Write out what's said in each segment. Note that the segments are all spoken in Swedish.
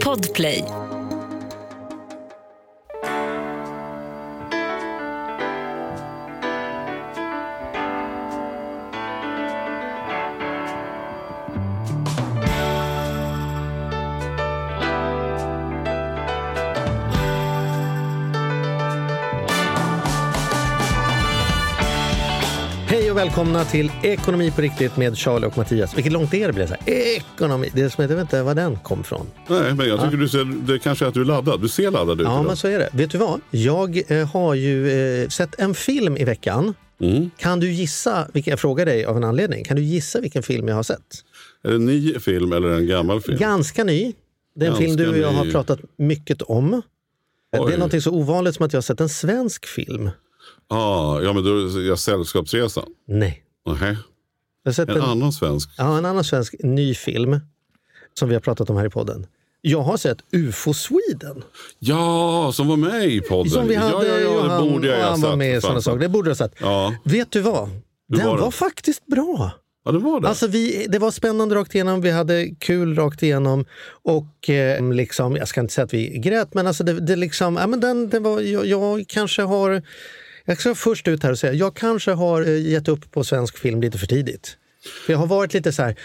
Podplay. Välkomna till Ekonomi på riktigt med Charlie och Mattias. Vilket långt är det blev så här. Ekonomi. Det är som att jag vet inte var den kom från. Nej, men jag tycker du ser, det kanske är att du är laddad. Du ser laddad ut Ja, idag. men så är det. Vet du vad? Jag eh, har ju eh, sett en film i veckan. Mm. Kan du gissa, vilken, jag frågar dig av en anledning, kan du gissa vilken film jag har sett? Är det en ny film eller en gammal film? Ganska ny. Det är en Ganska film du och jag har ny. pratat mycket om. Det Oj. är något så ovanligt som att jag har sett en svensk film. Ah, ja, men då jag Sällskapsresan. Nej. Nähä. Jag sett En en, annan svensk. ja, en annan svensk ny film som vi har pratat om här i podden. Jag har sett UFO Sweden. Ja, som var med i podden. Som vi hade ja, ja, ja, Johan det borde jag ha han var med i sådana saker. Det borde du ha sett. Ja. Vet du vad? Hur Den var var, den? faktiskt bra. ja, det var det. Alltså vi, det var spännande rakt igenom, vi hade kul rakt igenom och eh, liksom, jag ska inte säga att vi grät, men alltså det, det liksom, ja, men den, det var, jag, jag kanske har, jag ska först ut här och säga, jag kanske har eh, gett upp på svensk film lite för tidigt. För jag har varit lite så här,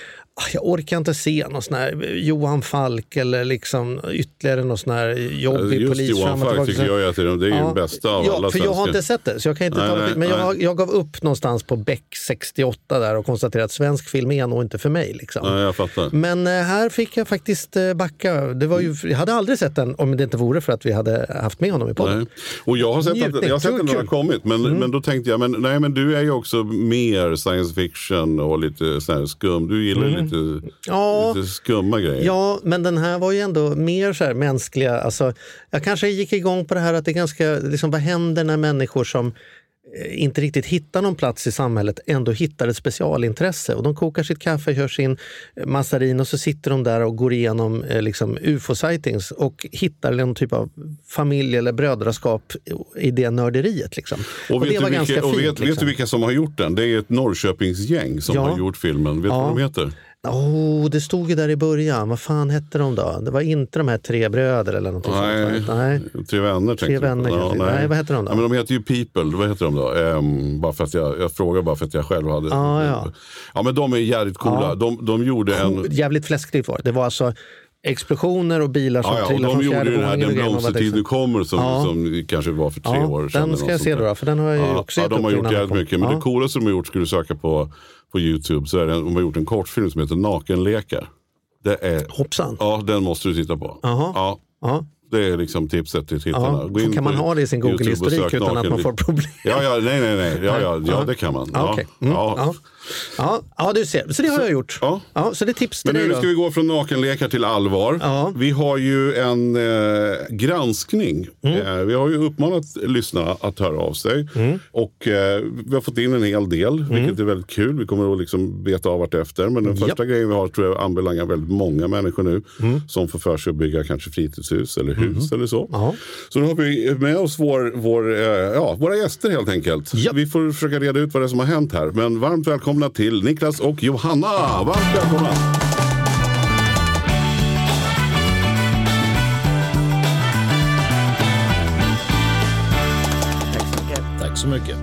jag orkar inte se någon sån här Johan Falk eller liksom ytterligare någon sån här jobbig Just polis. Johan Falk tycker jag är, det är ju den bästa av ja, alla för jag har inte sett det, så jag kan inte Nej, ta nej, Men nej. jag, jag gav upp någonstans på Beck 68 där och konstaterade att svensk film är nog inte för mig. Liksom. Ja, jag fattar. Men eh, här fick jag faktiskt eh, backa. Det var ju, jag hade aldrig sett den om det inte vore för att vi hade haft med honom i podden. Nej. Och jag har sett att, Njutning. jag har sett att var den har kul. Mm. kommit. Men, men då tänkte jag, men, nej men du är ju också mer science fiction och lite sån här skum. Du gillar ju lite. Ja. lite skumma grejer. Ja, men den här var ju ändå mer så här mänskliga. Alltså, jag kanske gick igång på det här att det är ganska, liksom, vad händer när människor som eh, inte riktigt hittar någon plats i samhället ändå hittar ett specialintresse. Och de kokar sitt kaffe, kör sin massarin och så sitter de där och går igenom eh, liksom, ufo-sightings och hittar någon typ av familj eller brödraskap i det nörderiet. Liksom. Och, vet, det var vilka, ganska och fint. vet, vet liksom. du vilka som har gjort den? Det är ett Norrköpingsgäng som Ja. har gjort filmen. Vet du Ja. vad de heter? Oh, det stod ju där i början. Vad fan hette de då? Det var inte de här tre bröder eller någonting Nej. sånt. Nej. Tre vänner Tre vänner kanske. Nej, vad heter de då? Ja, men de heter ju People. Vad heter de då? Ehm, bara för att jag, jag frågar bara för att jag själv hade... Ah, ja. ja, men de är jävligt coola. Ja. De, de gjorde en... Jävligt fläskigt var det. Det var alltså explosioner och bilar som Ja, ja, och trillade de från gjorde fjärde ju den här våningen. Den blomstertid nu liksom- kommer som, Ja. som kanske var för tre Ja, år sedan. den ska något jag se då, för den har jag ju ja, också ja, de har gjort jävligt mycket. Men Ja. det coolaste de har gjort, skulle du söka på, på Youtube, så är det, de har gjort en kortfilm som heter Nakenlekar. Det är, Hoppsan. ja, den måste du titta på. Jaha. Ja, Ja. det är liksom tipset till tittarna. Gå in Kan man ha det i sin Google-historik utan att man får problem? Ja, ja, nej, nej, nej. Ja, ja, ja, det kan man. Ja, okej. Mm, ja. Ja. Ja, du ser. Så det har jag gjort. ja. Ja, så det tips Men nu ska vi gå från nakenlekar till allvar. Ja. Vi har ju en eh, granskning. Mm. Eh, vi har ju uppmanat lyssnarna att höra av sig. Mm. Och eh, vi har fått in en hel del, vilket är väldigt kul. Vi kommer att liksom beta av efter. Men den Japp. första grejen vi har tror jag anbelangar väldigt många människor nu. Mm. Som får för sig att bygga kanske fritidshus eller hus eller så. Ja. Så nu har vi med oss vår, vår, eh, ja, våra gäster helt enkelt. Japp. Vi får försöka reda ut vad det är som har hänt här. Men varmt välkomna till Niklas och Johanna. Varmt välkomna! Tack så mycket.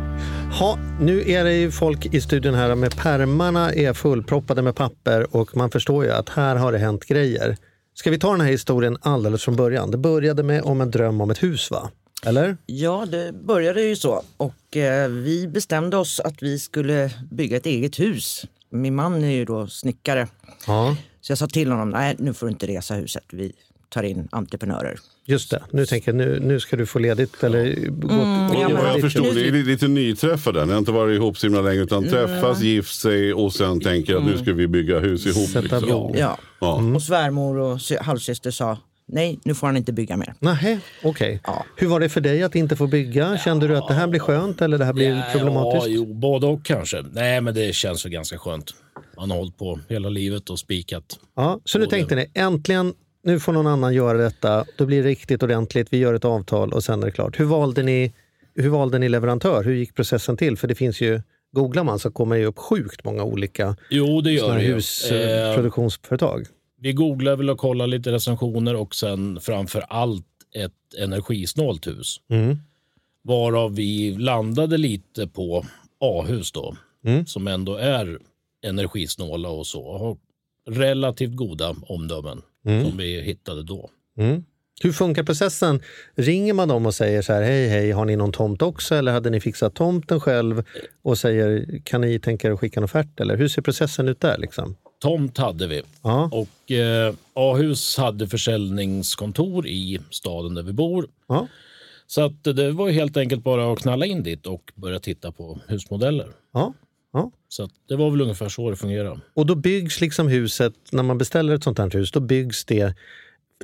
Ha, nu är det ju folk i studion här med pärmarna är fullproppade med papper och man förstår ju att här har det hänt grejer. Ska vi ta den här historien alldeles från början? Det började med om en dröm om ett hus va? Eller? Ja, det började ju så. Och eh, vi bestämde oss att vi skulle bygga ett eget hus. Min man är ju då snickare. Ja, Så jag sa till honom, nej nu får du inte resa huset. Vi tar in entreprenörer. just det. Nu tänker jag, nu, nu ska du få ledigt eller gå Mm, gå- ja, men- jag förstod, jobb. det är lite nyträffade. Ni har inte varit ihop så himla länge utan träffas, gift sig och sen tänker att nu ska vi bygga hus ihop. Sätta Liksom. Ja. Ja. Och svärmor och sy- halvsyster sa, nej nu får han inte bygga mer. Nähä, okej. Ja. Hur var det för dig att inte få bygga? Kände du att det här blir skönt eller det här blir problematiskt? Ja, jo, både och kanske. Nej, men det känns väl ganska skönt. Man har hållit på hela livet och spikat. Ja, så nu tänkte ni, äntligen, nu får någon annan göra detta. Då blir det riktigt ordentligt, vi gör ett avtal och sen är det klart. Hur valde ni, hur valde ni leverantör? Hur gick processen till? För det finns ju, googlar man så kommer det upp sjukt många olika Jo, det gör det ju. Eh, husproduktionsföretag. Vi googlade väl och kollade lite recensioner och sen framför allt ett energisnålt hus. Mm. Varav vi landade lite på A-hus då, Mm. som ändå är energisnåla och så. och Har relativt goda omdömen som vi hittade då. Mm. Hur funkar processen? Ringer man dem och säger så här, hej hej, har ni någon tomt också? Eller hade ni fixat tomten själv och säger, kan ni tänka er att skicka en offert? Eller hur ser processen ut där? Liksom? Tomt hade vi Ja, och eh, A-hus hade försäljningskontor i staden där vi bor. ja, Så att det var helt enkelt bara att knalla in dit och börja titta på husmodeller. ja, ja. Så det var väl ungefär så det fungerade. Och då byggs liksom huset, när man beställer ett sånt här hus, då byggs det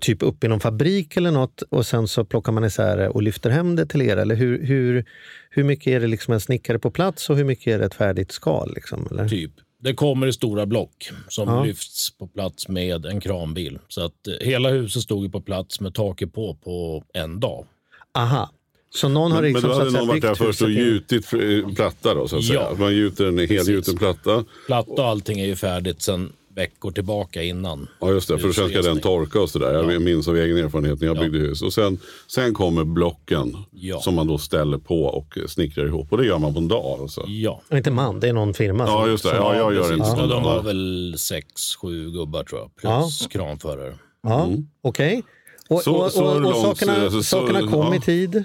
typ upp i någon fabrik eller något och sen så plockar man isär det och lyfter hem det till er? Eller hur, hur, hur mycket är det liksom en snickare på plats och hur mycket är det ett färdigt skal? Liksom, eller? Typ. Det kommer i stora block som Ja. lyfts på plats med en kranbil. Så att eh, hela huset stod ju på plats med taket på på en dag. Aha, så någon har Men, men liksom då så hade någon varit där först och gjutit fr- platta då så att Ja. säga. Man gjuter en helgjuten platta. Platta och allting är ju färdigt sedan veckor tillbaka innan. Ja just det, för sen ska den torka och sådär. Jag minns av egen erfarenhet när jag byggde hus. Och sen, sen kommer blocken Ja. som man då ställer på och snickrar ihop. Och det gör man på en dag. Alltså. Ja. Ja, Inte man, det är någon firma. Ja just det, ja, jag gör precis. inte Ja, de var Ja. väl sex, sju gubbar tror jag. Plus kranförare. Ja, Okej. Och, Så- och, så och, och långt, sakerna, så- sakerna kom ja. i tid?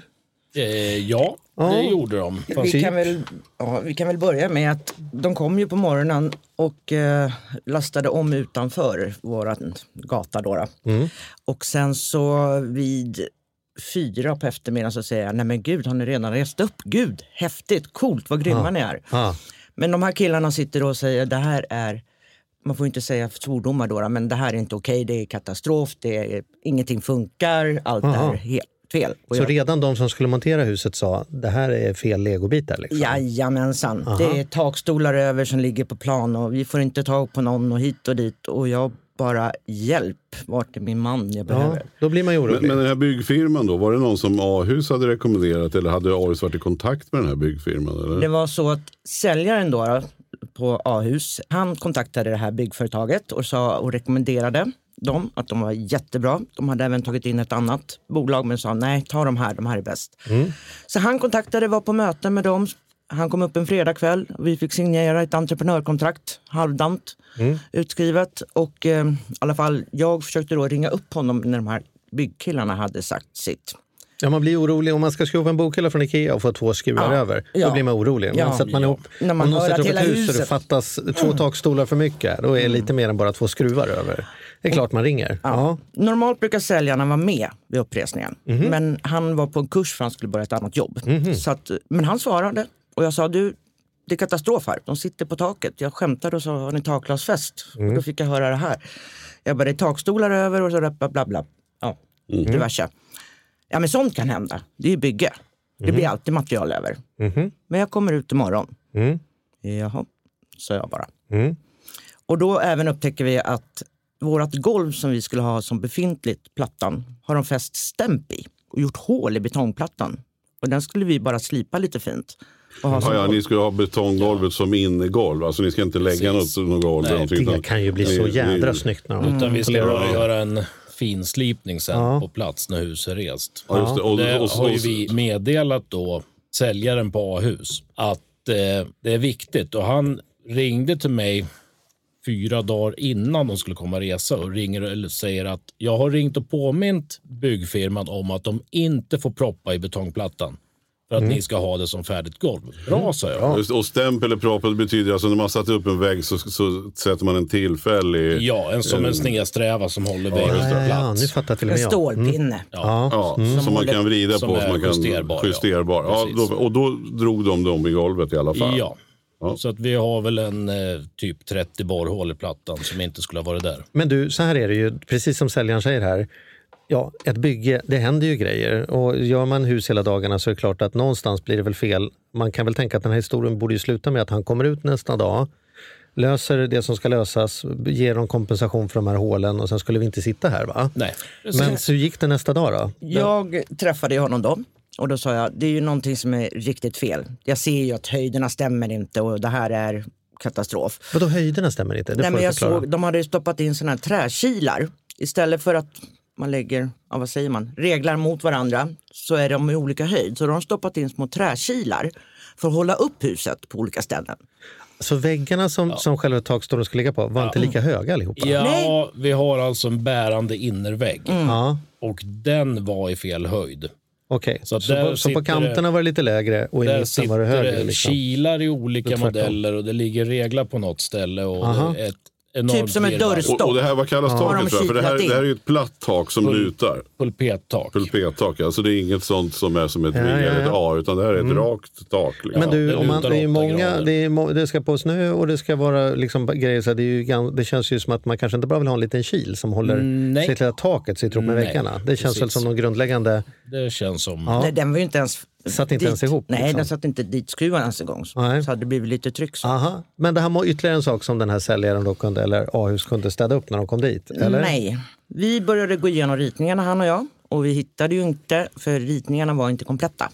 Eh, ja, Ja. det gjorde de. Vi kan, väl, ja, vi kan väl börja med att de kom ju på morgonen och eh, lastade om utanför våran gata. Då, då. Mm. Och sen så vid fyra på eftermiddagen så säger jag, nej men gud har ni redan rest upp? Gud, häftigt, coolt, vad grymma ni är. Ja. Men de här killarna sitter och säger, det här är, man får inte säga svordomar då, då, men det här är inte okej, det är katastrof, det är, ingenting funkar, allt Aha. är helt fel. Och Så jag- redan de som skulle montera huset sa det här är fel legobitar? Liksom. Jajamensan. Det är takstolar över som ligger på plan och vi får inte tag på någon och hit och dit. Och jag bara, hjälp, vart är min man jag Ja, behöver? då blir man ju Men, orolig. men den här byggfirman då, var det någon som A-hus hade rekommenderat eller hade A-hus varit i kontakt med den här byggfirman? Eller? Det var så att säljaren då på A-hus, han kontaktade det här byggföretaget och, sa, och rekommenderade dem att de var jättebra. De hade även tagit in ett annat bolag men sa nej, ta de här, de här är bäst. Så han kontaktade, var på möte med dem. Han kom upp en fredagkväll och vi fick signera ett entreprenörkontrakt, halvdant utskrivet. Och eh, i alla fall, jag försökte då ringa upp honom när de här byggkillarna hade sagt sitt. Ja, man blir orolig om man ska skruva en bokhylla från Ikea och få två skruvar Ja, över. Då ja. blir man orolig. Ja, man ja. ihop, När man om någon sätter upp ett hus och det huset- fattas två takstolar för mycket, då är det lite mer än bara två skruvar över. Det är klart man ringer. Ja. Normalt brukar säljarna vara med vid uppresningen. Men han var på en kurs för han skulle börja ett annat jobb. Så att, men han svarade och jag sa du, det är katastrof här. De sitter på taket. Jag skämtade och sa har ni takglasfest? Och då fick jag höra det här. Jag bara det är takstolar över och så bla bla bla. Ja, diverse. Ja men sånt kan hända. Det är ju bygge. Det blir alltid material över. Men jag kommer ut imorgon. Mm. Jaha, sa jag bara. Mm. Och då även upptäcker vi att vårt golv som vi skulle ha som befintligt plattan har de fäst stämp i och gjort hål i betongplattan. Och den skulle vi bara slipa lite fint. Och ha som Ja, ja, golv. ni skulle ha betonggolvet som innegolv. Alltså ni ska inte lägga något, Precis. något golv. eller Nej, Det utan- kan ju bli så jädra snyggt. När de Utan vi ska bara göra en finslipning sen Ja. på plats när huset är rest. Ja, just det. Och, Det och, och, har ju vi meddelat då säljaren på A-hus att eh, det är viktigt. Och han ringde till mig fyra dagar innan de skulle komma och resa och ringer eller säger att jag har ringt och påmint byggfirman om att de inte får proppa i betongplattan för att ni ska ha det som färdigt golv. Bra, sa jag. Just, och stämpel eller proppel betyder alltså när man satt upp en vägg så, så sätter man en tillfällig... Ja, en, som en snedsträva som håller väggen på Ja, ja, plats. nu fattar till och En med jag. stålpinne. Ja. Ja, som man kan vrida Som på. är Som man kan justerbar, ja. justerbar. Ja, då, och då drog de dem i golvet i alla fall. Ja. Ja. Så att vi har väl en eh, typ 30 borrhål i plattan som inte skulle ha varit där. Men du, så här är det ju, precis som säljaren säger här. Ja, ett bygge, det händer ju grejer. Och gör man hus hela dagarna så är det klart att någonstans blir det väl fel. Man kan väl tänka att den här historien borde ju sluta med att han kommer ut nästa dag, löser det som ska lösas, ger dem kompensation för de här hålen och sen skulle vi inte sitta här va? Nej. Men så gick det nästa dag då? Jag träffade honom då och då sa jag det är ju någonting som är riktigt fel. Jag ser ju att höjderna stämmer inte och det här är katastrof. Vadå höjderna stämmer inte? Det Nej, men jag förklara. såg, de hade stoppat in såna här träkilar. Istället för att man lägger, ja, vad säger man, reglar mot varandra så är de i olika höjd. Så de har stoppat in små träkilar för att hålla upp huset på olika ställen. Så väggarna som, som själva takstolen ska ligga på var inte lika höga allihopa? Ja, Nej. vi har alltså en bärande innervägg. Ja, Och den var i fel höjd. Okej, så, Så där på, så på kanterna var det lite lägre och i Där mitten var det högre? det Liksom. kilar i olika modeller och det ligger reglar på något ställe. Och Aha. ett enormt Typ som ett virrvarr. dörrstopp. Och, och det här, vad kallas Har taket? de För, för det, här, det här är ju ett platt tak som lutar. Pulpettak. Pulpettak, alltså det är inget sånt som är som ett Ja, V ja, eller ett ja. A, utan det här är ett rakt tak. Liksom. Men du, det om man, det är många, det, är, må- det ska på snö och det ska vara liksom grejer, så det, är ju, det känns ju som att man kanske inte bara vill ha en liten kil som håller Mm, nej. sig till att taket sitter ihop med väggarna. Det känns väl som någon grundläggande... Det känns som... Ja. Nej, den var ju inte ens Satt inte dit. ens ihop, Nej, liksom. den satt inte dit skruven ens en gång. Så, Nej. så hade det blivit lite tryck. Så. Aha. Men det här var ytterligare en sak som den här säljaren då kunde, eller A-hus kunde städa upp när de kom dit? Eller? Nej, vi började gå igenom ritningarna han och jag och vi hittade ju inte, för ritningarna var inte kompletta.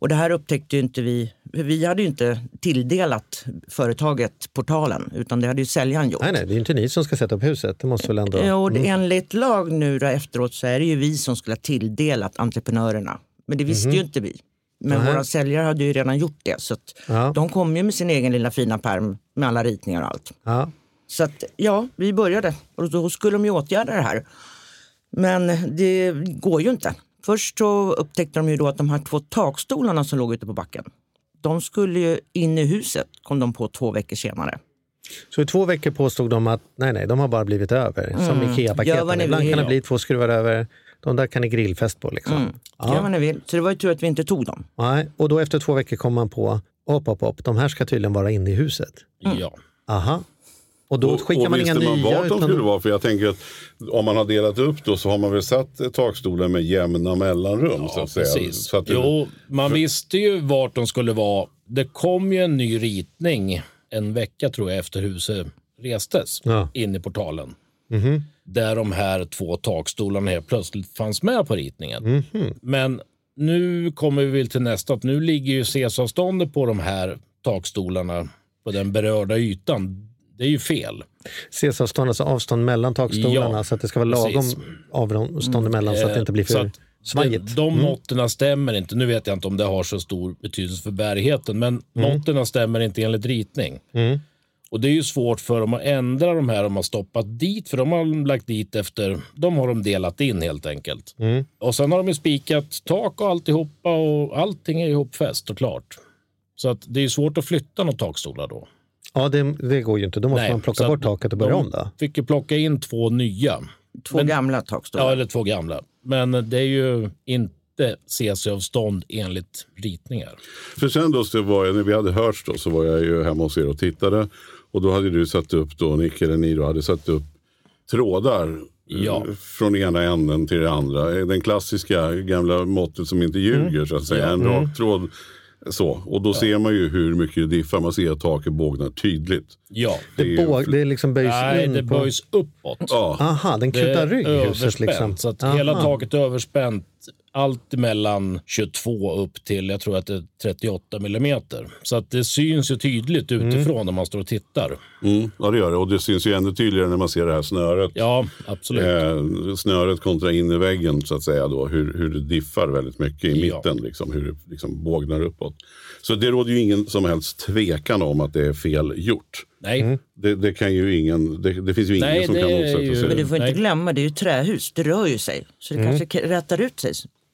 Och det här upptäckte ju inte vi, vi hade ju inte tilldelat företaget portalen utan det hade ju säljaren gjort. Nej, nej, det är ju inte ni som ska sätta upp huset. Det måste väl ändå... Eh, Och enligt lag nu då efteråt så är det ju vi som skulle ha tilldelat entreprenörerna. Men det visste ju inte vi. Men våra säljare hade ju redan gjort det. Så Ja. de kom ju med sin egen lilla fina perm med alla ritningar och allt. Ja. Så att, ja, vi började och då skulle de ju åtgärda det här. Men det går ju inte. Först så upptäckte de ju då att de här två takstolarna som låg ute på backen, de skulle ju in i huset, kom de på två veckor senare. Så i två veckor påstod de att nej, nej, de har bara blivit över. Som Mm. Gör Ikea-paketen. Ibland kan det bli två skruvar över. De där kan ni grillfest på. Liksom. Mm. Gör vad ni vill. Så det var ju tur att vi inte tog dem. Nej. Och då efter två veckor kom man på, hopp, hopp, hopp, de här ska tydligen vara inne i huset. Ja. Aha. Och då Och, skickar och man inga visste man nya. vart de skulle vara? För jag tänker att om man har delat upp då så har man väl satt takstolen med jämna mellanrum. så Ja, att säga. precis. Så att det, Jo, man visste ju vart de skulle vara. Det kom ju en ny ritning en vecka tror jag efter huset restes Ja. in i portalen. Mhm. Där de här två takstolarna helt plötsligt fanns med på ritningen. Mhm. Men nu kommer vi till nästa. Att nu ligger ju CS-avståndet på de här takstolarna på den berörda ytan. Det är ju fel. CS-avstånd, alltså avstånd mellan takstolarna Ja, så att det ska vara lagom precis. avstånd emellan så att det inte blir för svajigt. De, de måtten stämmer inte. Nu vet jag inte om det har så stor betydelse för bärigheten, men måtten stämmer inte enligt ritning. Mm. Och det är ju svårt för dem att ändra de här de har stoppat dit, för de har lagt dit efter, de har de delat in helt enkelt. Mm. Och sen har de ju spikat tak och alltihopa och allting är ihopfäst och klart. Så att det är svårt att flytta några takstolar då. Ja, det, det går ju inte. Då måste Nej, man plocka bort taket och börja om då. fick ju plocka in två nya. Två Men- gamla takstolar. Ja, eller två gamla. Men det är ju inte CC-avstånd enligt ritningar. För sen då, så var jag, när vi hade hörts då, så var jag ju hemma hos er och tittade. Och då hade du satt upp, då, Nick eller ni då, hade satt upp trådar. eh, Ja. Från ena änden till det andra. Eh, Den klassiska gamla måttet som inte ljuger så att säga. Ja. En rak tråd. Så. Och då ser man ju hur mycket det diffar. Man ser att taket bågnar tydligt. Ja. Det är Det, båg, det liksom böjs Nej, in det på... böjs uppåt. Ja, Aha, den kutar rygg överspänt, liksom. Så att Aha. hela taket är överspänt. Allt mellan 22 upp till, jag tror att det är 38 millimeter. Så att det syns ju tydligt utifrån när man står och tittar. mm, ja, det gör det. Och det syns ju ännu tydligare när man ser det här snöret. Ja, absolut. Eh, snöret kontra innerväggen så att säga då, hur, hur det diffar väldigt mycket i Ja. mitten, liksom, hur det liksom bågnar uppåt. Så det råder ju ingen som helst tvekan om att det är fel gjort. Nej, Det, det kan ju ingen, det, det finns ju ingen Nej, som kan motsätta sig Men det. du får inte Nej. glömma, det är ju trähus, det rör ju sig. Så det kanske k- rätar ut sig.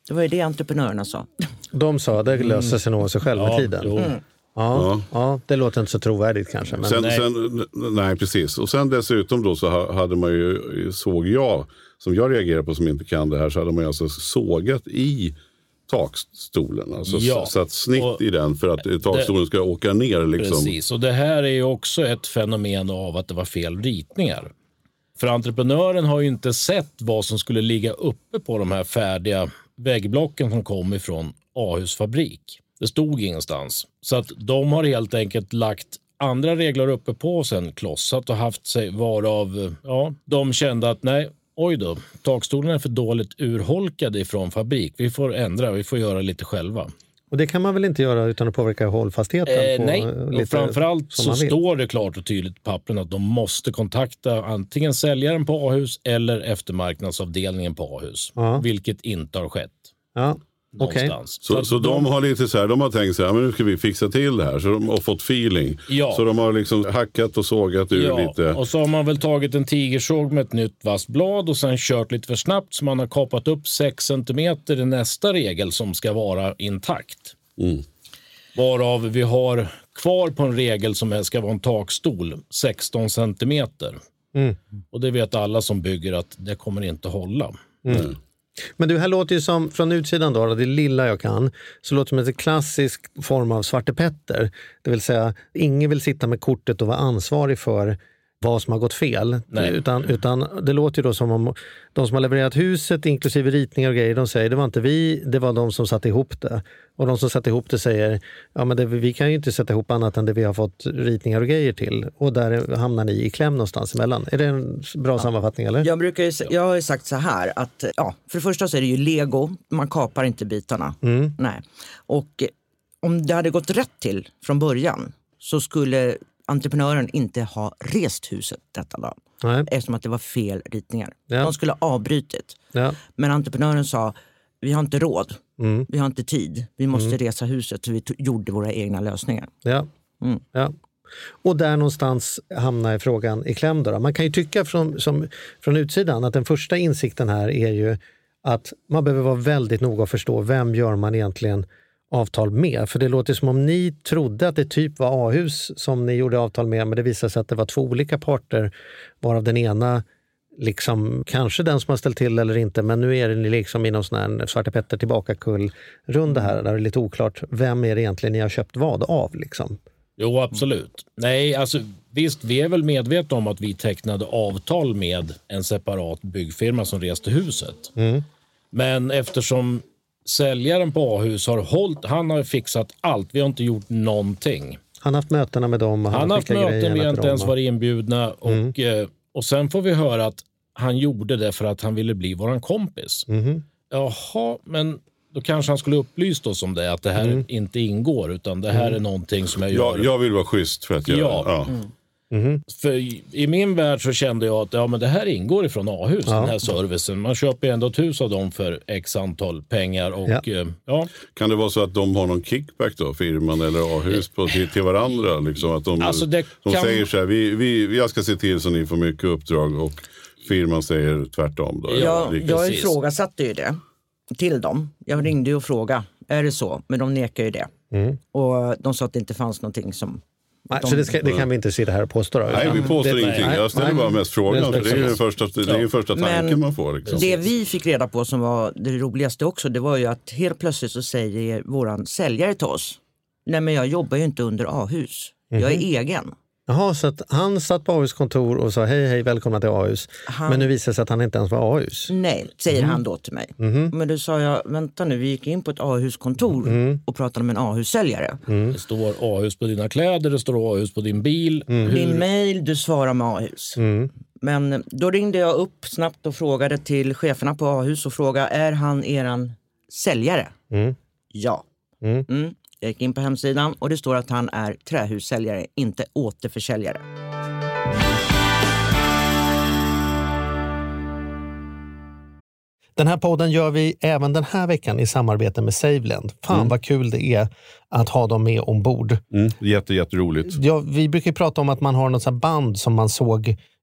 Det var ju det entreprenörerna sa. De sa det löser sig nog av sig själv med ja, tiden. jo. Ja, ja, det låter inte så trovärdigt kanske. Men... Sen, Nej. sen, nej, precis. Och sen dessutom då så ha- hade man ju, såg jag, som jag reagerar på som inte kan det här, så hade man ju alltså sågat i takstolen. Alltså Ja. satt snitt Och i den för att eh, takstolen ska åka ner. Liksom. Precis, och det här är ju också ett fenomen av att det var fel ritningar. För entreprenören har ju inte sett vad som skulle ligga uppe på de här färdiga väggblocken som kom ifrån Ahus fabrik. Det stod ingenstans. Så att de har helt enkelt lagt andra regler uppe på och sen klossat och haft sig varav ja, de kände att nej, oj då, takstolen är för dåligt urholkade ifrån fabrik. Vi får ändra, vi får göra lite själva. Och det kan man väl inte göra utan att påverka hållfastheten? Eh, på nej, lite och framförallt så står det klart och tydligt på pappren att de måste kontakta antingen säljaren på A-hus eller eftermarknadsavdelningen på A-hus. Ja. Vilket inte har skett Ja, någonstans. Så, så de har lite så här, de har tänkt så här, men nu ska vi fixa till det här. Så de har fått feeling. Ja. Så de har liksom hackat och sågat ur Ja, lite. och så har man väl tagit en tigersåg med ett nytt vasst blad och sen kört lite för snabbt så man har kapat upp 6 centimeter i nästa regel som ska vara intakt. Mm. Varav vi har kvar på en regel som är- ska vara en takstol 16 centimeter. Mm. Och det vet alla som bygger att det kommer inte hålla. Men du, här låter ju som, från utsidan då, det lilla jag kan, så låter det som en klassisk form av Svarte Petter. Det vill säga, ingen vill sitta med kortet och vara ansvarig för vad som har gått fel. Nej. Utan, utan det låter ju då som om de som har levererat huset, inklusive ritningar och grejer, de säger det var inte vi, det var de som satte ihop det. Och de som satte ihop det säger, ja men det, vi kan ju inte sätta ihop annat än det vi har fått ritningar och grejer till. Och där hamnar ni i kläm någonstans emellan. Är det en bra sammanfattning eller? Jag, brukar ju, jag har ju sagt så här att ja, för det första så är det ju lego, man kapar inte bitarna. Nej. Och om det hade gått rätt till från början så skulle entreprenören inte ha rest huset detta dag. Nej. Eftersom att det var fel ritningar. Ja. De skulle ha avbrutit. Ja. Men entreprenören sa, vi har inte råd, Mm. vi har inte tid, vi måste resa huset. Så vi gjorde våra egna lösningar. Ja. Mm. ja. Och där någonstans hamnar frågan i kläm. Då. Man kan ju tycka från, som, från utsidan att den första insikten här är ju att man behöver vara väldigt noga och förstå vem gör man egentligen avtal med. För det låter som om ni trodde att det typ var A-hus som ni gjorde avtal med men det visade sig att det var två olika parter varav den ena liksom, kanske den som har ställt till eller inte, men nu är det liksom i någon sån här Svarte Petter tillbaka-kull-runda här, där det är lite oklart vem är det egentligen ni har köpt vad av. Liksom. Jo, absolut. Nej, alltså visst, vi är väl medvetna om att vi tecknade avtal med en separat byggfirma som reste huset. Men eftersom säljaren på A-hus har hållit, han har fixat allt. Vi har inte gjort någonting. Han har haft mötena med dem och han, Han har haft möten, vi har inte ens varit inbjudna. Och, eh, och sen får vi höra att han gjorde det för att han ville bli våran kompis. Mhm. Jaha, men då kanske han skulle upplyst oss om det, att det här Mm. inte ingår, utan det här är någonting som jag gör. Jag, jag vill vara schysst för att göra Ja. ja. För i, I min värld så kände jag att ja, men det här ingår ifrån A-hus, den här servicen. Man köper ju ändå ett hus av dem för x antal pengar. Och, Ja. ja. ja, Kan det vara så att de har någon kickback då, firman eller A-hus på, till, till varandra? Liksom, att de, Alltså, de kan- säger så här, vi, vi, jag ska se till så ni får mycket uppdrag och firman säger tvärtom. Då, Jag, Lika- jag ifrågasatte ju det till dem. Jag ringde ju och frågade, är det så? Men de nekar ju det. Och de sa att det inte fanns någonting som... Nej, de- så det, ska, det kan vi inte sitta här och påstå. Då, Nej, vi påstår det- ingenting. nej, jag ställer nej. bara mest frågan. Det det är ju första, det är första tanken Men man får. Liksom. Det vi fick reda på som var det roligaste också, det var ju att helt plötsligt så säger våran säljare till oss, nej men jag jobbar ju inte under A-hus, jag är egen. Jaha, så att han satt på A-hus kontor och sa hej, hej, välkomna till A-hus. Han- Men nu visar det sig att han inte ens var A-hus. Nej, säger han då till mig. Men då sa jag, vänta nu, vi gick in på ett A-huskontor och pratade med en A-hussäljare. Det står A-hus på dina kläder, det står A-hus på din bil. Din mail, du svarar med A-hus. Men då ringde jag upp snabbt och frågade till cheferna på A-hus och frågade, är han eran säljare? Ja. Mm. Jag gick in på hemsidan och det står att han är trähussäljare, inte återförsäljare. Den här podden gör vi även den här veckan i samarbete med Saveland. Fan vad kul det är att ha dem med ombord. Mm, jätte, jätteroligt. Ja, vi brukar ju prata om att man har något band som man såg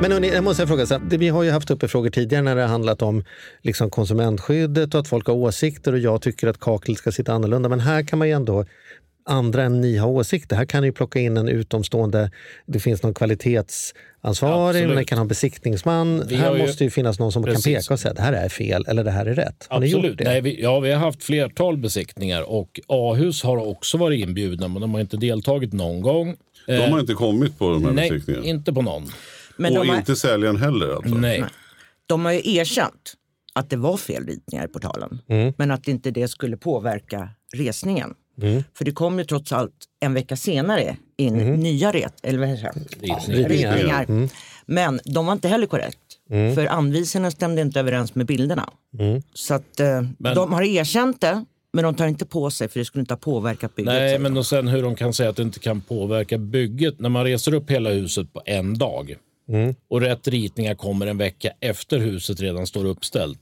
Men hörni, jag måste fråga, så här, det- vi har ju haft uppe frågor tidigare när det har handlat om liksom konsumentskyddet och att folk har åsikter och jag tycker att kaklet ska sitta annorlunda. Men här kan man ju ändå, andra än ni har åsikter. Här kan ni plocka in en utomstående, det finns någon kvalitetsansvarig, Absolut. man kan ha en besiktningsman. Vi här ju- måste ju finnas någon som kan Precis. peka och säga det här är fel eller det här är rätt. Har ni gjort Absolut. det? Nej, vi, ja, vi har haft flertal besiktningar och A-hus har också varit inbjudna men de har inte deltagit någon gång. De har inte kommit på de här Nej, besiktningarna. inte på någon. Men Och de har, inte säljaren heller alltså? Nej. de har ju erkänt att det var fel ritningar i portalen. Men att inte det skulle påverka resningen. För det kom ju trots allt en vecka senare in nya ret, eller vad heter det? Ritningar. ritningar. Men de var inte heller korrekt. För anvisningarna stämde inte överens med bilderna. Så att eh, Men- de har erkänt det, men de tar inte på sig för det skulle inte ha påverkat bygget. Nej, men och sen hur de kan säga att det inte kan påverka bygget. När man reser upp hela huset på en dag och rätt ritningar kommer en vecka efter huset redan står uppställt.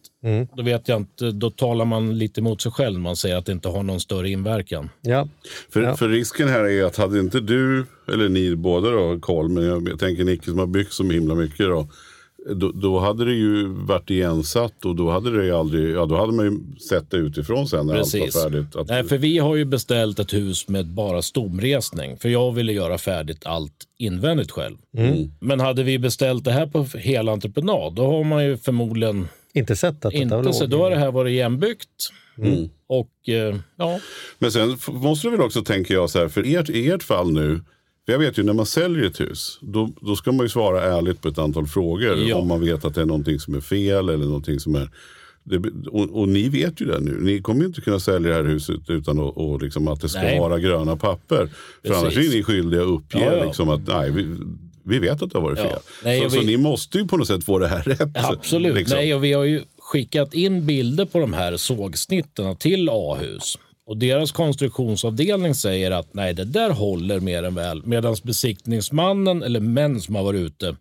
Då vet jag inte, då talar man lite mot sig själv. Man säger att det inte har någon större inverkan. Ja. För, Ja. för risken här är att hade inte du, eller ni båda då, Karl, men jag, jag tänker Nicke som har byggt så himla mycket då. Då, då hade det ju varit igensatt och då hade det ju aldrig, ja då hade man ju sett det utifrån sen när Precis. allt var färdigt. Att, Nej, för vi har ju beställt ett hus med bara stomresning. För jag ville göra färdigt allt invändigt själv. Men hade vi beställt det här på hela entreprenad, då har man ju förmodligen Inte sett att inte låg. så. Då har det här varit igenbyggt. Och eh, ja, Men sen måste du väl också, tänker jag, så här, för ert, i ert fall nu, för jag vet ju när man säljer ett hus, då, då ska man ju svara ärligt på ett antal frågor. Ja. Om man vet att det är någonting som är fel eller någonting som är... Det, och, och ni vet ju det nu. Ni kommer ju inte kunna sälja det här huset utan att, och liksom att det ska Nej. vara gröna papper. För Precis. annars är ni skyldiga att uppge Ja, ja. Liksom att nej, vi, vi vet att det har varit fel. Nej, så, och så vi- ni måste ju på något sätt få det här rätt. absolut. liksom. Nej, och vi har ju skickat in bilder på de här sågsnitten till A-hus. Och deras konstruktionsavdelning säger att nej, det där håller mer än väl. Medan besiktningsmannen eller män som har varit ute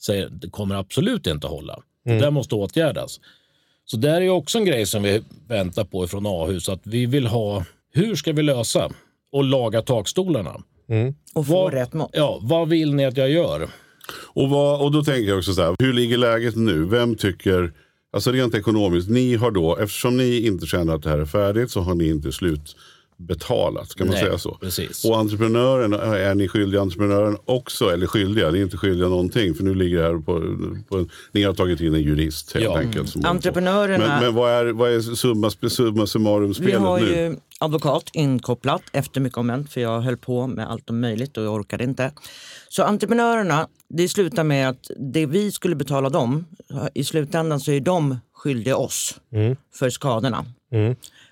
säger att det kommer absolut inte att hålla. Det där måste åtgärdas. Så där är ju också en grej som vi väntar på ifrån A-hus. Att vi vill ha, hur ska vi lösa och laga takstolarna? Och få Vad- rätt mått. Ja, vad vill ni att jag gör? Och, vad, och då tänker jag också så här, hur ligger läget nu? Vem tycker, alltså rent ekonomiskt, ni har då, eftersom ni inte känner att det här är färdigt så har ni inte slut slutbetalat, kan man Nej, säga så? precis. Och entreprenören, är ni skyldiga entreprenören också eller skyldiga? Ni är inte skyldiga någonting för nu ligger det här på, på en, ni har tagit in en jurist helt Ja. enkelt. Som. Entreprenörerna- Men, men vad är, vad är summa, summa summarum Vi spelet har nu? ju advokat inkopplat efter mycket om för jag höll på med allt om möjligt och jag orkade inte. Så entreprenörerna, det slutar med att det vi skulle betala dem, i slutändan så är de skyldiga oss för skadorna.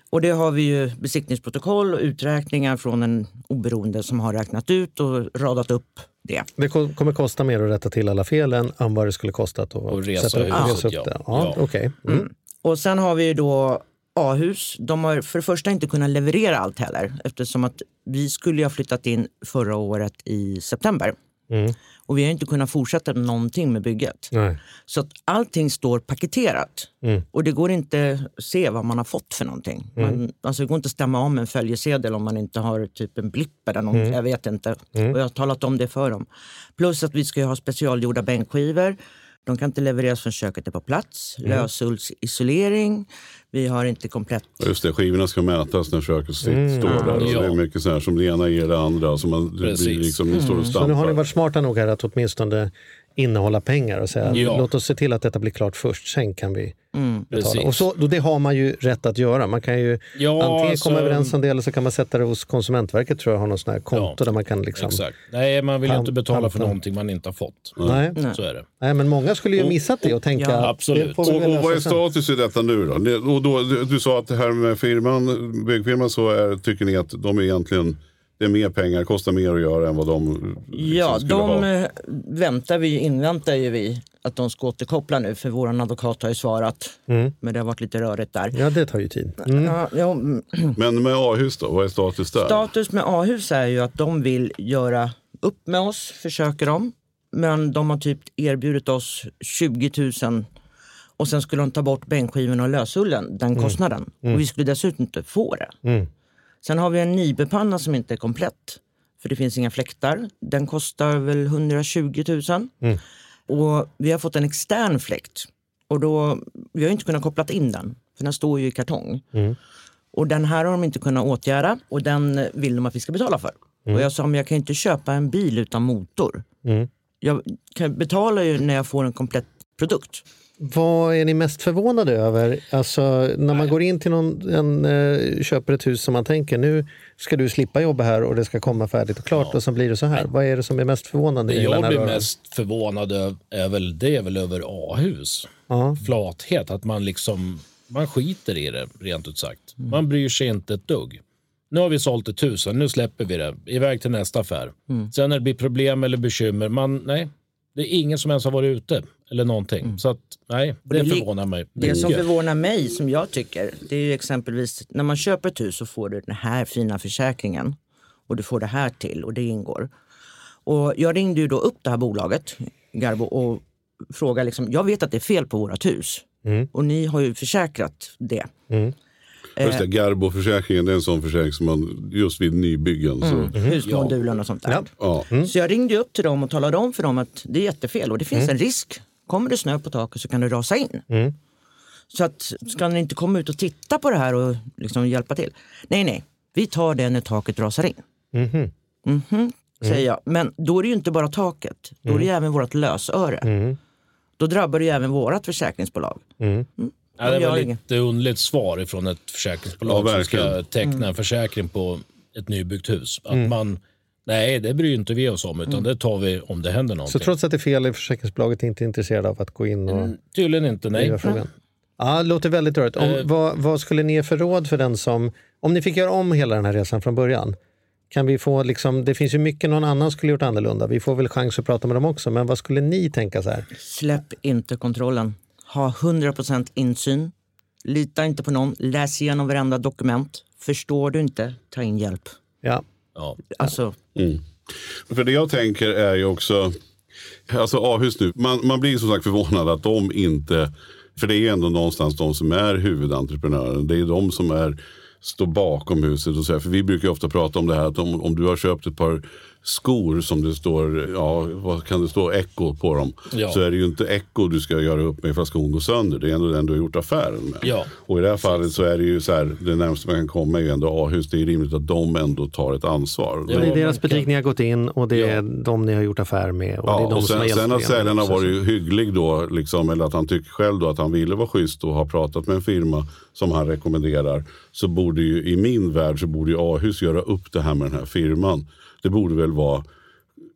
Och det har vi ju besiktningsprotokoll och uträkningar från en oberoende som har räknat ut och radat upp det. Det ko- kommer kosta mer att rätta till alla felen än vad det skulle kostat att Och resa sätta huset, resa upp ja. det. Ja, Ja. okej. Mm. Och sen har vi ju då A-hus. De har för det första inte kunnat leverera allt heller eftersom att vi skulle ju ha flyttat in förra året i september. Och vi har inte kunnat fortsätta någonting med bygget. Nej. Så att allting står paketerat och det går inte att se vad man har fått för någonting. Man, alltså det går inte att stämma om en följesedel om man inte har typ en blipp eller någonting. Jag vet inte. Och jag har talat om det för dem. Plus att vi ska ha specialgjorda bänkskivor. De kan inte levereras förrän köket är på plats. Lösullsisolering. Vi har inte komplett... Just det, skivorna ska mätas när köket Mm. står där. Ja. Det är mycket så här som det ena ger det andra. Så man, det Precis. liksom, det står och Mm. Så nu har ni stampar. varit smarta nog här att åtminstone innehålla pengar och säga Ja. låt oss se till att detta blir klart först, sen kan vi Precis. Och så, då det har man ju rätt att göra. Man kan ju Ja, antingen alltså- komma överens om det eller så kan man sätta det hos Konsumentverket tror jag har någon sån här konto Ja, där man kan liksom... Exakt. Nej, man vill ju inte betala för någonting man inte har fått. Nej. Så är det. Nej, men många skulle ju missat det och tänka Ja, absolut. Och, och vad är status i detta nu då? Och då du, du sa att det här med firman, byggfirman så är, tycker ni att de är egentligen, det är mer pengar, kostar mer att göra än vad de liksom Ja, skulle de ha. eh, väntar vi, inväntar ju vi att de ska återkoppla nu för vår advokat har ju svarat. Mm. Men det har varit lite rörigt där. Ja, det tar ju tid. Mm. Ja, ja, mm. Men med A-hus då, vad är status där? Status med A-hus är ju att de vill göra upp med oss, försöker de. Men de har typ erbjudit oss 20 000 och sen skulle de ta bort bänkskivorna och lösullen, den kostnaden. Och vi skulle dessutom inte få det. Mm. Sen har vi en nibepanna som inte är komplett. För det finns inga fläktar. Den kostar väl 120 000. Mm. Och vi har fått en extern fläkt. Och då, vi har inte kunnat koppla in den. För den står ju i kartong. Mm. Och den här har de inte kunnat åtgärda och den vill de att vi ska betala för. Och jag sa, men jag kan inte köpa en bil utan motor. Mm. Jag kan betala ju när jag får en komplett produkt. Vad är ni mest förvånade över? Alltså, när man går in till någon, en, eh, köper ett hus som man tänker nu ska du slippa jobba här och det ska komma färdigt och klart och så blir det så här. Vad är det som är mest förvånande? Det jag blir mest förvånad över väl, det är väl över A-hus. Ja. Flathet, att man liksom man skiter i det rent ut sagt. Mm. Man bryr sig inte ett dugg. Nu har vi sålt ett hus, nu släpper vi det. Iväg till nästa affär. Mm. Sen när det blir problem eller bekymmer, man, nej. Det är ingen som ens har varit ute eller någonting. Så att, nej, det det förvånar mig. Det som förvånar mig, som jag tycker, det är ju exempelvis när man köper ett hus så får du den här fina försäkringen och du får det här till och det ingår. Och jag ringde ju då upp det här bolaget, Garbo, och frågade liksom, jag vet att det är fel på vårt hus och ni har ju försäkrat det. Just det, Garbo-försäkringen det är en sån försäkring som man just vid nybyggen. Så, Husmodulen och sånt där. Ja. ja. Så jag ringde upp till dem och talade om för dem att det är jättefel och det finns en risk. Kommer det snö på taket så kan det rasa in. Så att, ska ni inte komma ut och titta på det här och liksom hjälpa till? Nej, nej, vi tar det när taket rasar in. Mhm, säger jag. Men då är det ju inte bara taket, då är det ju även vårt lösöre. Då drabbar det ju även vårt försäkringsbolag. Mm. Ja, det var inget. lite underligt svar från ett försäkringsbolag Ja, som ska teckna en försäkring på ett nybyggt hus. Att man, nej, det bryr inte vi oss om, utan det tar vi om det händer Så någonting. trots att det är fel är försäkringsbolaget inte intresserade av att gå in och Tydligen inte, nej. frågan? Ja, det låter väldigt rörigt. Om, Eh. vad, vad skulle ni ge för råd för den som, om ni fick göra om hela den här resan från början? Kan vi få liksom, det finns ju mycket någon annan skulle gjort annorlunda. Vi får väl chans att prata med dem också. Men vad skulle ni tänka så här? Släpp inte kontrollen. Ha 100% insyn. Lita inte på någon. Läs igenom varenda dokument. Förstår du inte, ta in hjälp. Ja. Ja. Alltså, För det jag tänker är ju också, alltså A-hus nu, man, man blir som sagt förvånad att de inte, för det är ändå någonstans de som är huvudentreprenören. Det är de som är, står bakom huset. Och så här. För vi brukar ju ofta prata om det här att om, om du har köpt ett par skor som det står, ja vad kan det stå, Echo på dem. Ja. Så är det ju inte Echo du ska göra upp med att skon går sönder. Det är ändå den du har gjort affären med. Ja. Och i det här fallet så är det ju så här, det närmaste man kan komma är ju ändå A-hus. Det är rimligt att de ändå tar ett ansvar. Ja, det är deras butik ni har gått in och det är de ni har gjort affär med. Och det är Ja, de och som sen, hjälpt sen att säljaren har varit hygglig då, liksom, eller att han tycker själv då att han ville vara schysst och har pratat med en firma som han rekommenderar. Så borde ju i min värld så borde ju A-hus göra upp det här med den här firman. Det borde väl vara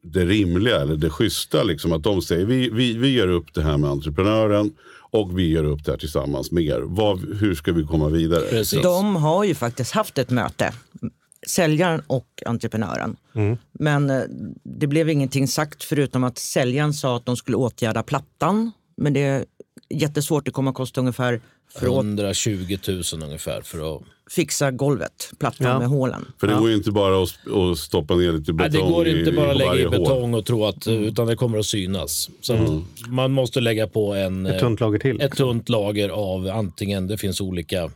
det rimliga eller det schyssta. Liksom, att de säger vi, vi, vi gör upp det här med entreprenören och vi gör upp det här tillsammans med er. Vad, hur ska vi komma vidare? Precis. de har ju faktiskt haft ett möte. Säljaren och entreprenören. Men eh, det blev ingenting sagt förutom att säljaren sa att de skulle åtgärda plattan. Men det är jättesvårt. Det kommer att kosta ungefär 120 000 ungefär för att... fixa golvet, plattan Ja. med hålen. För det går ju inte bara att, stoppa ner lite Nej, betong det går inte i, bara att lägga i hål. betong och tro att, utan det kommer att synas. Så att man måste lägga på en, Ett tunt lager till. ett tunt lager av antingen, det finns olika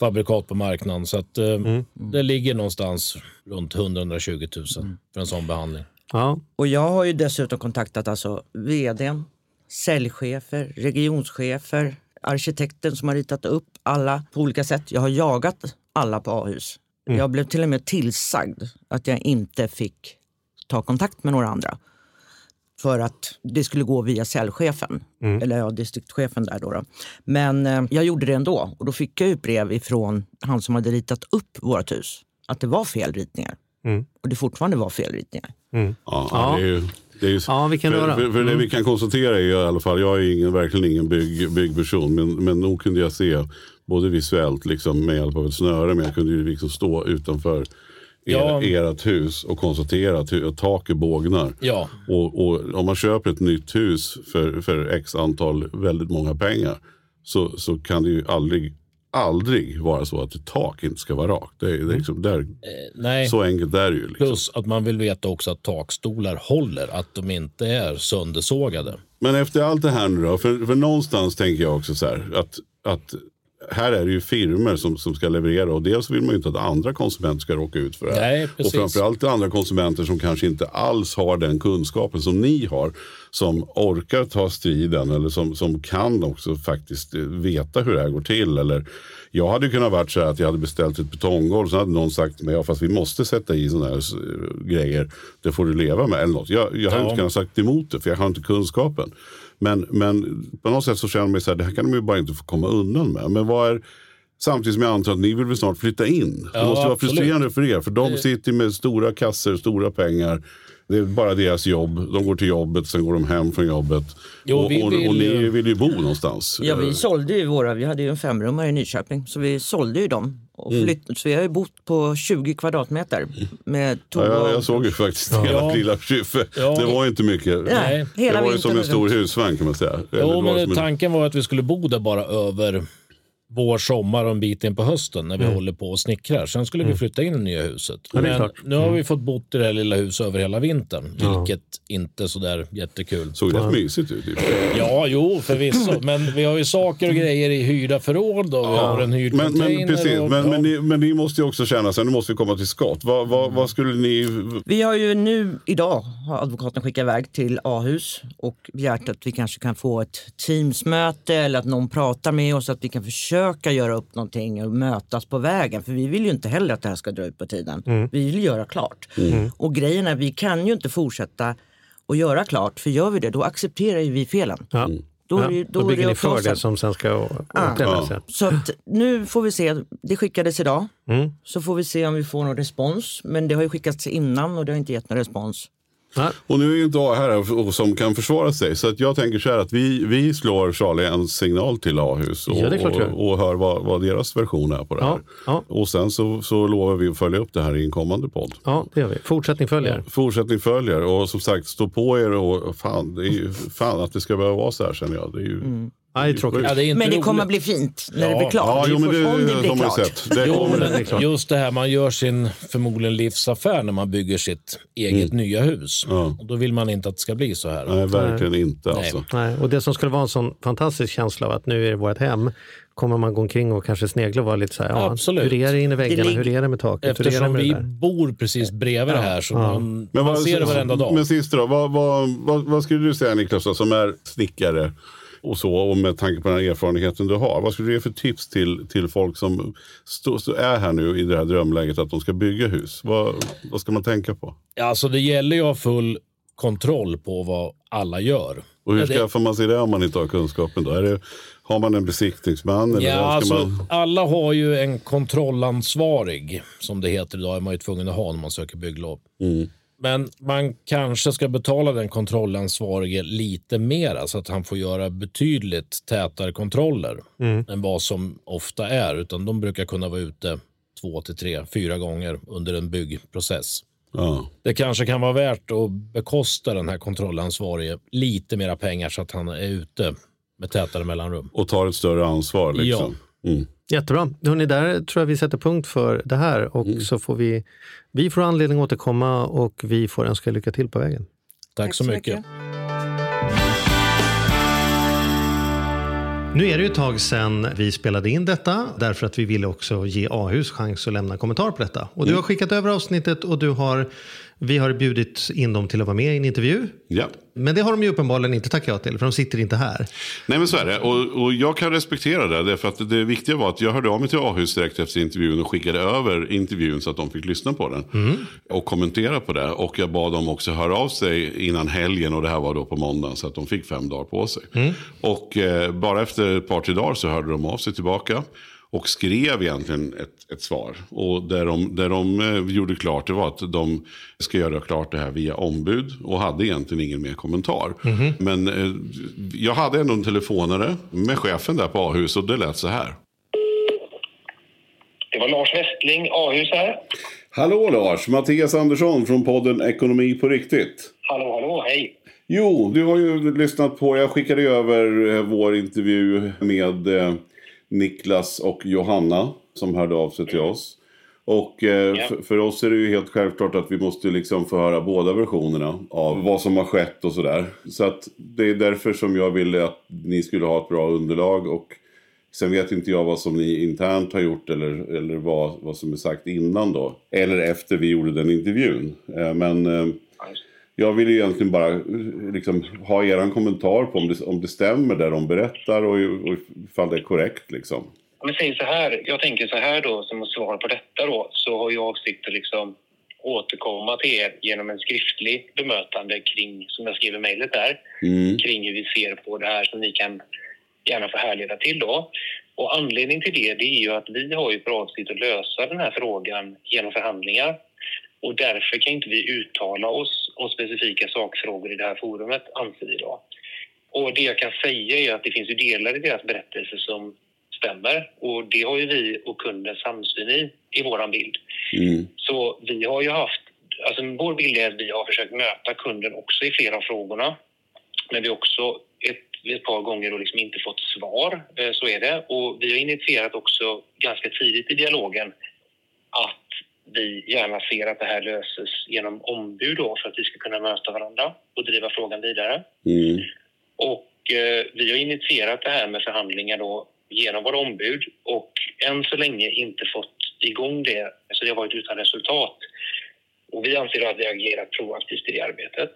fabrikat på marknaden. Så att, eh, det ligger någonstans runt 100-120 000 för en sån behandling. Ja. Och jag har ju dessutom kontaktat alltså vdn, säljchefer, regionschefer, arkitekten som har ritat upp alla på olika sätt. Jag har jagat alla på A-hus. Mm. Jag blev till och med tillsagd att jag inte fick ta kontakt med några andra. För att det skulle gå via säljchefen, Mm. eller ja, distriktschefen där då. då. Men eh, jag gjorde det ändå och då fick jag ju brev ifrån han som hade ritat upp vårt hus. Att det var fel ritningar. Mm. Och det fortfarande var fel ritningar. Mm. Ja, Ja. Det är Ja, vilken för, röra. för, för det Mm. vi kan konstatera är i alla fall, jag är ingen, verkligen ingen bygg, byggperson, men, men nog kunde jag se både visuellt liksom, med hjälp av ett snöre, men jag kunde ju liksom stå utanför er, Ja. ert hus och konstatera att, att taket bågnar. Ja. Och, och om man köper ett nytt hus för, för x antal, väldigt många pengar, så, så kan det ju aldrig, aldrig vara så att ett tak inte ska vara rakt. Det är, det är liksom, där, Nej. Så enkelt är det ju. Liksom. Plus att man vill veta också att takstolar håller, att de inte är söndersågade. Men efter allt det här nu då, för, för någonstans tänker jag också så här att, att här är det ju firmer som, som ska leverera och dels vill man ju inte att andra konsumenter ska råka ut för det. Nej, och framförallt andra konsumenter som kanske inte alls har den kunskapen som ni har. Som orkar ta striden eller som, som kan också faktiskt eh, veta hur det här går till. Eller, jag hade kunnat varit så här att jag hade beställt ett betonggolv så hade någon sagt till mig, ja, fast vi måste sätta i sådana här eh, grejer. Det får du leva med eller något. Jag, jag hade Ja. inte kunnat sagt emot det för jag har inte kunskapen. Men, men på något sätt så känner man mig så här, det här kan de ju bara inte få komma undan med. Men vad är, samtidigt som jag antar att ni vill väl snart flytta in. Ja, det måste vara absolut. frustrerande för er, för de sitter med stora kassor, stora pengar. Det är bara deras jobb. De går till jobbet, sen går de hem från jobbet. Jo, och, vi och, vill och ni vill ju bo någonstans. Ja, vi sålde ju våra, vi hade ju en femrummare i Nyköping, så vi sålde ju dem. Och Mm. flytt, Så vi har ju bott på 20 kvadratmeter med Ja, jag, jag såg ju faktiskt Ja. hela lilla kyffe. Ja. Det var inte mycket. Nej, hela det var ju som en stor husvagn kan man säga. Jo, men tanken var att vi skulle bo där bara över vår, sommar och en bit in på hösten när vi håller på och snickrar. Sen skulle vi flytta in i det nya huset. Ja, det men nu har vi fått bott i det här lilla huset över hela vintern, vilket inte är sådär jättekul. såg rätt mysigt ut. Typ. Ja, jo, förvisso. Men vi har ju saker och grejer i hyrda förråd och vi har en hyrd Men, men, precis, och, men, ja. men, ni, men ni måste ju också känna, sen nu måste vi komma till skott. Vad, vad, vad skulle ni... Vi har ju nu, idag, har advokaten skickat iväg till A-hus och begärt att vi kanske kan få ett Teamsmöte eller att någon pratar med oss, att vi kan försöka göra upp någonting och mötas på vägen. För vi vill ju inte heller att det här ska dra ut på tiden. Vi vill göra klart. Och grejen är, vi kan ju inte fortsätta att göra klart, för gör vi det, då accepterar ju vi felen. Ja. Då, är Ja, det- då, då är bygger det ni för det som sen ska åtgärdas. Ja. Så att nu får vi se. Det skickades idag. Mm. Så får vi se om vi får någon respons. Men det har ju skickats innan och det har inte gett någon respons. Ja. Och nu är ju inte A här som kan försvara sig. Så att jag tänker så här att vi, vi slår Charlie en signal till A-hus och, Ja, och, och hör vad, vad deras version är på det här. Ja, ja. Och sen så, så lovar vi att följa upp det här i en kommande podd. ja, det gör vi. Fortsättning följer. Fortsättning följer och som sagt stå på er och fan, det är ju, fan att det ska behöva vara så här känner jag. Det är ju, Ja, det är tråkigt. Ja, det är inte Men det roligt. kommer att bli fint när det Ja. blir klart. Ja, jo, men det, om det blir klart. Det Jo, men det. just det här, man gör sin förmodligen livsaffär när man bygger sitt eget nya hus. Mm. Ja. Och då vill man inte att det ska bli så här. Nej, verkligen inte Nej. alltså. Nej, och det som skulle vara en sån fantastisk känsla av att nu är det vårt hem, kommer man gå omkring och kanske snegla och vara lite så här, ja, Absolut. hur är det inne i väggarna, hur är det med taket, hur är det Eftersom med vi det bor precis bredvid det här så Ja. man, man ser det varenda dag. Men sist då, vad, vad, vad, vad skulle du säga Niklas då, som är snickare och så och med tanke på den här erfarenheten du har. Vad skulle du ge för tips till, till folk som stå, stå, är här nu i det här drömläget att de ska bygga hus? Vad, vad ska man tänka på? Alltså det gäller ju att ha full kontroll på vad alla gör. Och hur skaffar man sig det om man inte har kunskapen? Då? Är det, har man en besiktningsman? Eller Ja, alltså, man... alla har ju en kontrollansvarig, som det heter idag, är man ju tvungen att ha när man söker bygglov. Mm. Men man kanske ska betala den kontrollansvarige lite mera så att han får göra betydligt tätare kontroller än vad som ofta är. Utan de brukar kunna vara ute två till tre, fyra gånger under en byggprocess. Ja. Det kanske kan vara värt att bekosta den här kontrollansvarige lite mera pengar så att han är ute med tätare mellanrum. Och tar ett större ansvar liksom. Mm. Jättebra. Hörrni, där tror jag vi sätter punkt för det här och så får vi, vi får anledning att återkomma och vi får önska lycka till på vägen. Tack, så mycket. Nu är det ju ett tag sedan vi spelade in detta därför att vi ville också ge A-hus chans att lämna kommentar på detta. Och du har skickat över avsnittet och du har Vi har bjudit in dem till att vara med i en intervju. Ja. Men det har de ju uppenbarligen inte tackat ja till, för de sitter inte här. Nej men så är det. Och, och jag kan respektera det. Därför att det viktiga var att jag hörde av mig till Ahus direkt efter intervjun och skickade över intervjun så att de fick lyssna på den. Mm. Och kommentera på det. Och jag bad dem också höra av sig innan helgen och det här var då på måndagen. Så att de fick fem dagar på sig. Mm. Och eh, bara efter ett par, tre dagar så hörde de av sig tillbaka. Och skrev egentligen ett, ett svar. Och där de, där de eh, gjorde klart det var att de ska göra klart det här via ombud. Och hade egentligen ingen mer kommentar. Mhm. Men eh, jag hade ändå en telefonare med chefen där på Ahus och det lät så här. Det var Lars Westling, Ahus här. Hallå Lars, Mattias Andersson från podden Ekonomi på riktigt. Hallå, hallå, hej. Jo, du har ju lyssnat på, jag skickade över eh, vår intervju med eh, Niklas och Johanna som hörde av sig till oss. Och eh, Ja. för, oss är det ju helt självklart att vi måste liksom få höra båda versionerna av vad som har skett och sådär. Så att det är därför som jag ville att ni skulle ha ett bra underlag och sen vet inte jag vad som ni internt har gjort eller, eller vad, vad som är sagt innan då. Eller efter vi gjorde den intervjun. Eh, men eh, jag vill egentligen bara liksom, ha er kommentar på om det, om det stämmer det de berättar och, och ifall det är korrekt liksom. Men säg så här, jag tänker så här då, som svar på detta då, så har jag avsikt att liksom återkomma till er genom en skriftlig bemötande kring, som jag skrev i mejlet där, Mm. kring hur vi ser på det här som ni kan gärna få härleda till då. Och anledning till det, det är ju att vi har ju för avsikt att lösa den här frågan genom förhandlingar. Och därför kan inte vi uttala oss om specifika sakfrågor i det här forumet, anser vi då. Och det jag kan säga är att det finns ju delar i deras berättelse som stämmer. Och det har ju vi och kunden samsyn i, i våran bild. Mm. Så vi har ju haft, alltså vår bild är att vi har försökt möta kunden också i flera av frågorna. Men vi har också ett, ett par gånger då liksom inte fått svar, eh, så är det. Och vi har initierat också ganska tidigt i dialogen att vi gärna ser att det här löses genom ombud då för att vi ska kunna möta varandra och driva frågan vidare. Mm. Och eh, vi har initierat det här med förhandlingar då genom våra ombud och än så länge inte fått igång det, så det har varit utan resultat. Och vi anser att vi agerat proaktivt i det arbetet.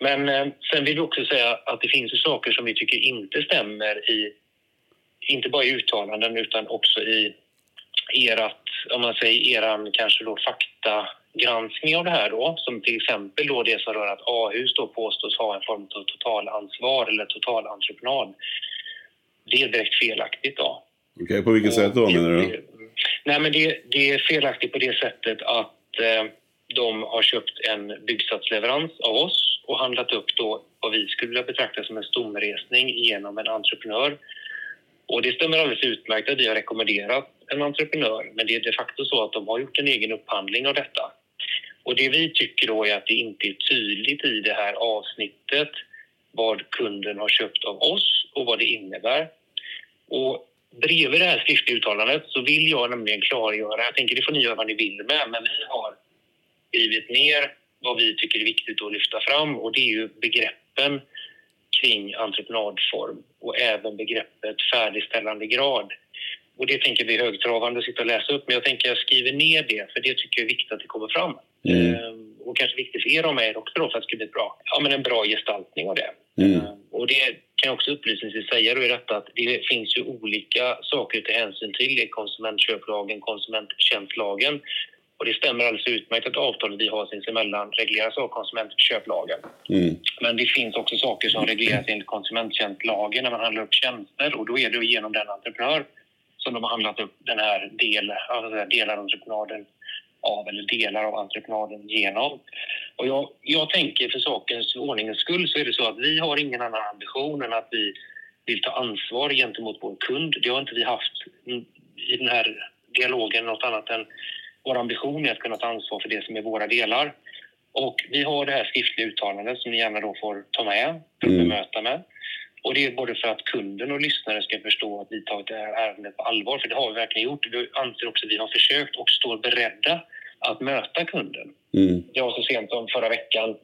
Men eh, sen vill vi också säga att det finns ju saker som vi tycker inte stämmer i, inte bara i uttalanden utan också i erat, om man säger eran kanske då faktagranskning av det här då, som till exempel då det som rör att A-hus då påstås ha en form av totalansvar eller totalentreprenad. Det är direkt felaktigt då. Okej, på vilket sätt då menar du? Nej, men det, det är felaktigt på det sättet att eh, de har köpt en byggsatsleverans av oss och handlat upp då vad vi skulle vilja betrakta som en stomresning genom en entreprenör. Och det stämmer alldeles utmärkt att vi har rekommenderat en entreprenör men det är de facto så att de har gjort en egen upphandling av detta. Och det vi tycker då är att det inte är tydligt i det här avsnittet vad kunden har köpt av oss och vad det innebär. Och bredvid det här skriftliga uttalandet så vill jag nämligen klargöra, jag tänker det får ni göra vad ni vill med, men vi har skrivit ner vad vi tycker är viktigt att lyfta fram och det är ju begreppen kring entreprenadform och även begreppet färdigställande grad. Och det tänker vi högtravande att sitta och läsa upp, men jag tänker jag skriver ner det för det tycker jag är viktigt att det kommer fram. Mm. Ehm, och kanske viktigt för er och mig också då för att det ska bli bra, ja, men en bra gestaltning av det. Mm. Och det kan jag också upplysningsvis säga då är detta att det finns ju olika saker att ta hänsyn till i konsumentköplagen, konsumenttjänstlagen. Och det stämmer alldeles utmärkt att avtalet vi har sinsemellan regleras av konsumentköplagen. Mm. Men det finns också saker som regleras enligt konsumenttjänstlagen när man handlar upp tjänster och då är det genom den entreprenör som de har handlat upp den här del, alltså delar av eller delar av entreprenaden genom. Och jag, jag tänker för sakens ordningens skull så är det så att vi har ingen annan ambition än att vi vill ta ansvar gentemot vår kund. Det har inte vi haft i den här dialogen något annat än vår ambition är att kunna ta ansvar för det som är våra delar. Och vi har det här skriftliga uttalandet som ni gärna då får ta med att Mm. bemöta med. Och det är både för att kunden och lyssnare ska förstå att vi tagit det här ärendet på allvar, för det har vi verkligen gjort. Vi anser också att vi har försökt och står beredda att möta kunden. Mm. Jag så sent som förra veckan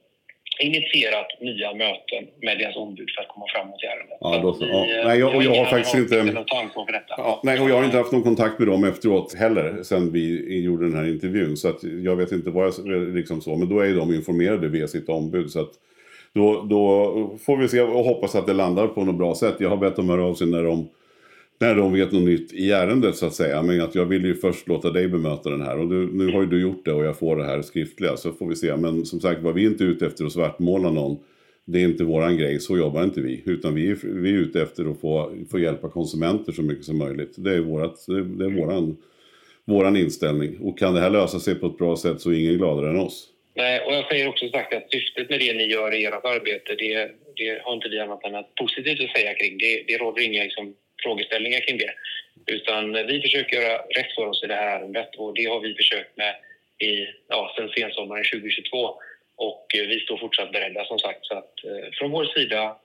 initierat nya möten med deras ombud för att komma framåt i ärendet. Ja, då, så. Ja. eh, Nej, jag, och jag har faktiskt inte... Ja, nej, och jag har inte haft någon kontakt med dem efteråt heller, sen vi gjorde den här intervjun. Så att jag vet inte vad jag liksom så, men då är ju de informerade via sitt ombud. Så att då, då får vi se och hoppas att det landar på något bra sätt. Jag har bett dem höra av sig när de, när de vet något nytt i ärendet så att säga. Men att jag vill ju först låta dig bemöta den här. Och du, nu har ju du gjort det och jag får det här skriftliga. Så får vi se. Men som sagt var vi är inte ute efter att svartmåla någon. Det är inte våran grej, så jobbar inte vi. Utan vi är, vi är ute efter att få, få hjälpa konsumenter så mycket som möjligt. Det är, vårat, det är, det är våran, våran inställning. Och kan det här lösa sig på ett bra sätt så är ingen gladare än oss. Nej, och jag säger också sagt att syftet med det ni gör i ert arbete, det, det har inte vi annat än att positivt att säga kring. Det, det råder inga liksom, frågeställningar kring det. Utan vi försöker göra rätt för oss i det här ärendet och det har vi försökt med i, ja, sen sensommaren 2022. Och eh, vi står fortsatt beredda som sagt. Så att eh, från vår sida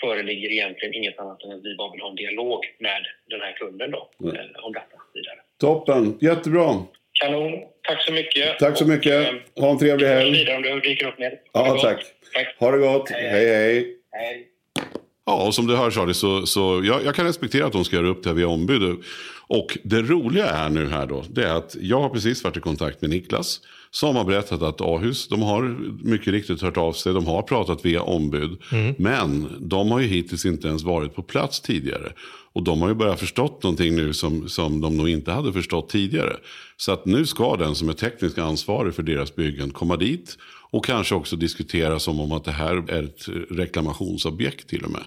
föreligger egentligen inget annat än att vi bara vill ha en dialog med den här kunden då, Mm. eh, om detta vidare. Toppen, jättebra. Kanon, tack så mycket. Tack så mycket. Ha en trevlig helg. om dyker upp det Ja, gott. tack. Ha det gott. Hej, hej. Hej. Ja, och som du hör Charlie, så, så jag, jag kan respektera att de ska göra upp det här via ombud. Och det roliga är nu här då, det är att jag har precis varit i kontakt med Niklas. Som har berättat att Ahus, de har mycket riktigt hört av sig, de har pratat via ombud. Men de har ju hittills inte ens varit på plats tidigare. Och de har ju börjat förstått någonting nu som, som de nog inte hade förstått tidigare. Så att nu ska den som är tekniskt ansvarig för deras byggen komma dit. Och kanske också diskutera som om att det här är ett reklamationsobjekt till och med.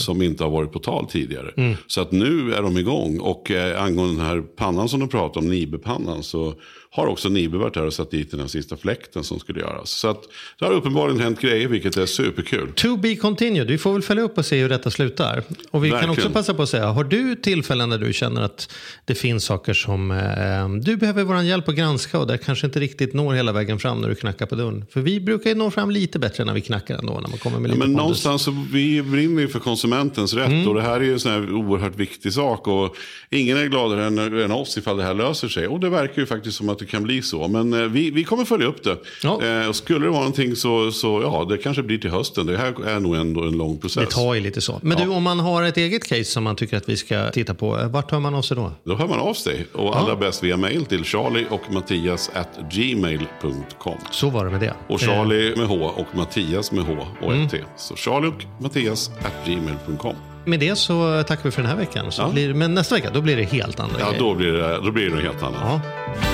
Som inte har varit på tal tidigare. Mm. Så att nu är de igång. Och eh, angående den här pannan som de pratade om, Nibe-pannan, så har också Nibe varit där och satt dit den här sista fläkten som skulle göras. Så att det har uppenbarligen hänt grejer, vilket är superkul. To be continued. Vi får väl följa upp och se hur detta slutar. Och vi kan Verkligen. också passa på att säga, har du tillfällen där du känner att det finns saker som eh, du behöver vår hjälp att granska och där kanske inte riktigt når hela vägen fram när du knackar på dörren? För vi brukar ju nå fram lite bättre när vi knackar ändå, när man kommer med Ja, lite men pondus. någonstans så vi brinner ju för konsumentens rätt Mm. och det här är ju en sån här oerhört viktig sak. Och ingen är gladare än, än oss ifall det här löser sig. Och det verkar ju faktiskt som att det kan bli så. Men eh, vi, vi kommer följa upp det. Eh, och skulle det vara någonting så, så ja, det kanske blir till hösten. Det här är nog ändå en lång process. Det tar ju lite så. Men du, om man har ett eget case som man tycker att vi ska titta på, eh, vart hör man av sig då? Då hör man av sig. Och allra bäst via mail till charlie och mattias at gmail.com. Så var det med det. Och Charlie med H och Mattias med H och Mm. ett T. Så Charlie och Mattias at gmail.com. Med det så tackar vi för den här veckan. Så Ja. blir, men nästa vecka, då blir det helt andra Ja, grejer. då blir det, då blir det helt annat. Ja.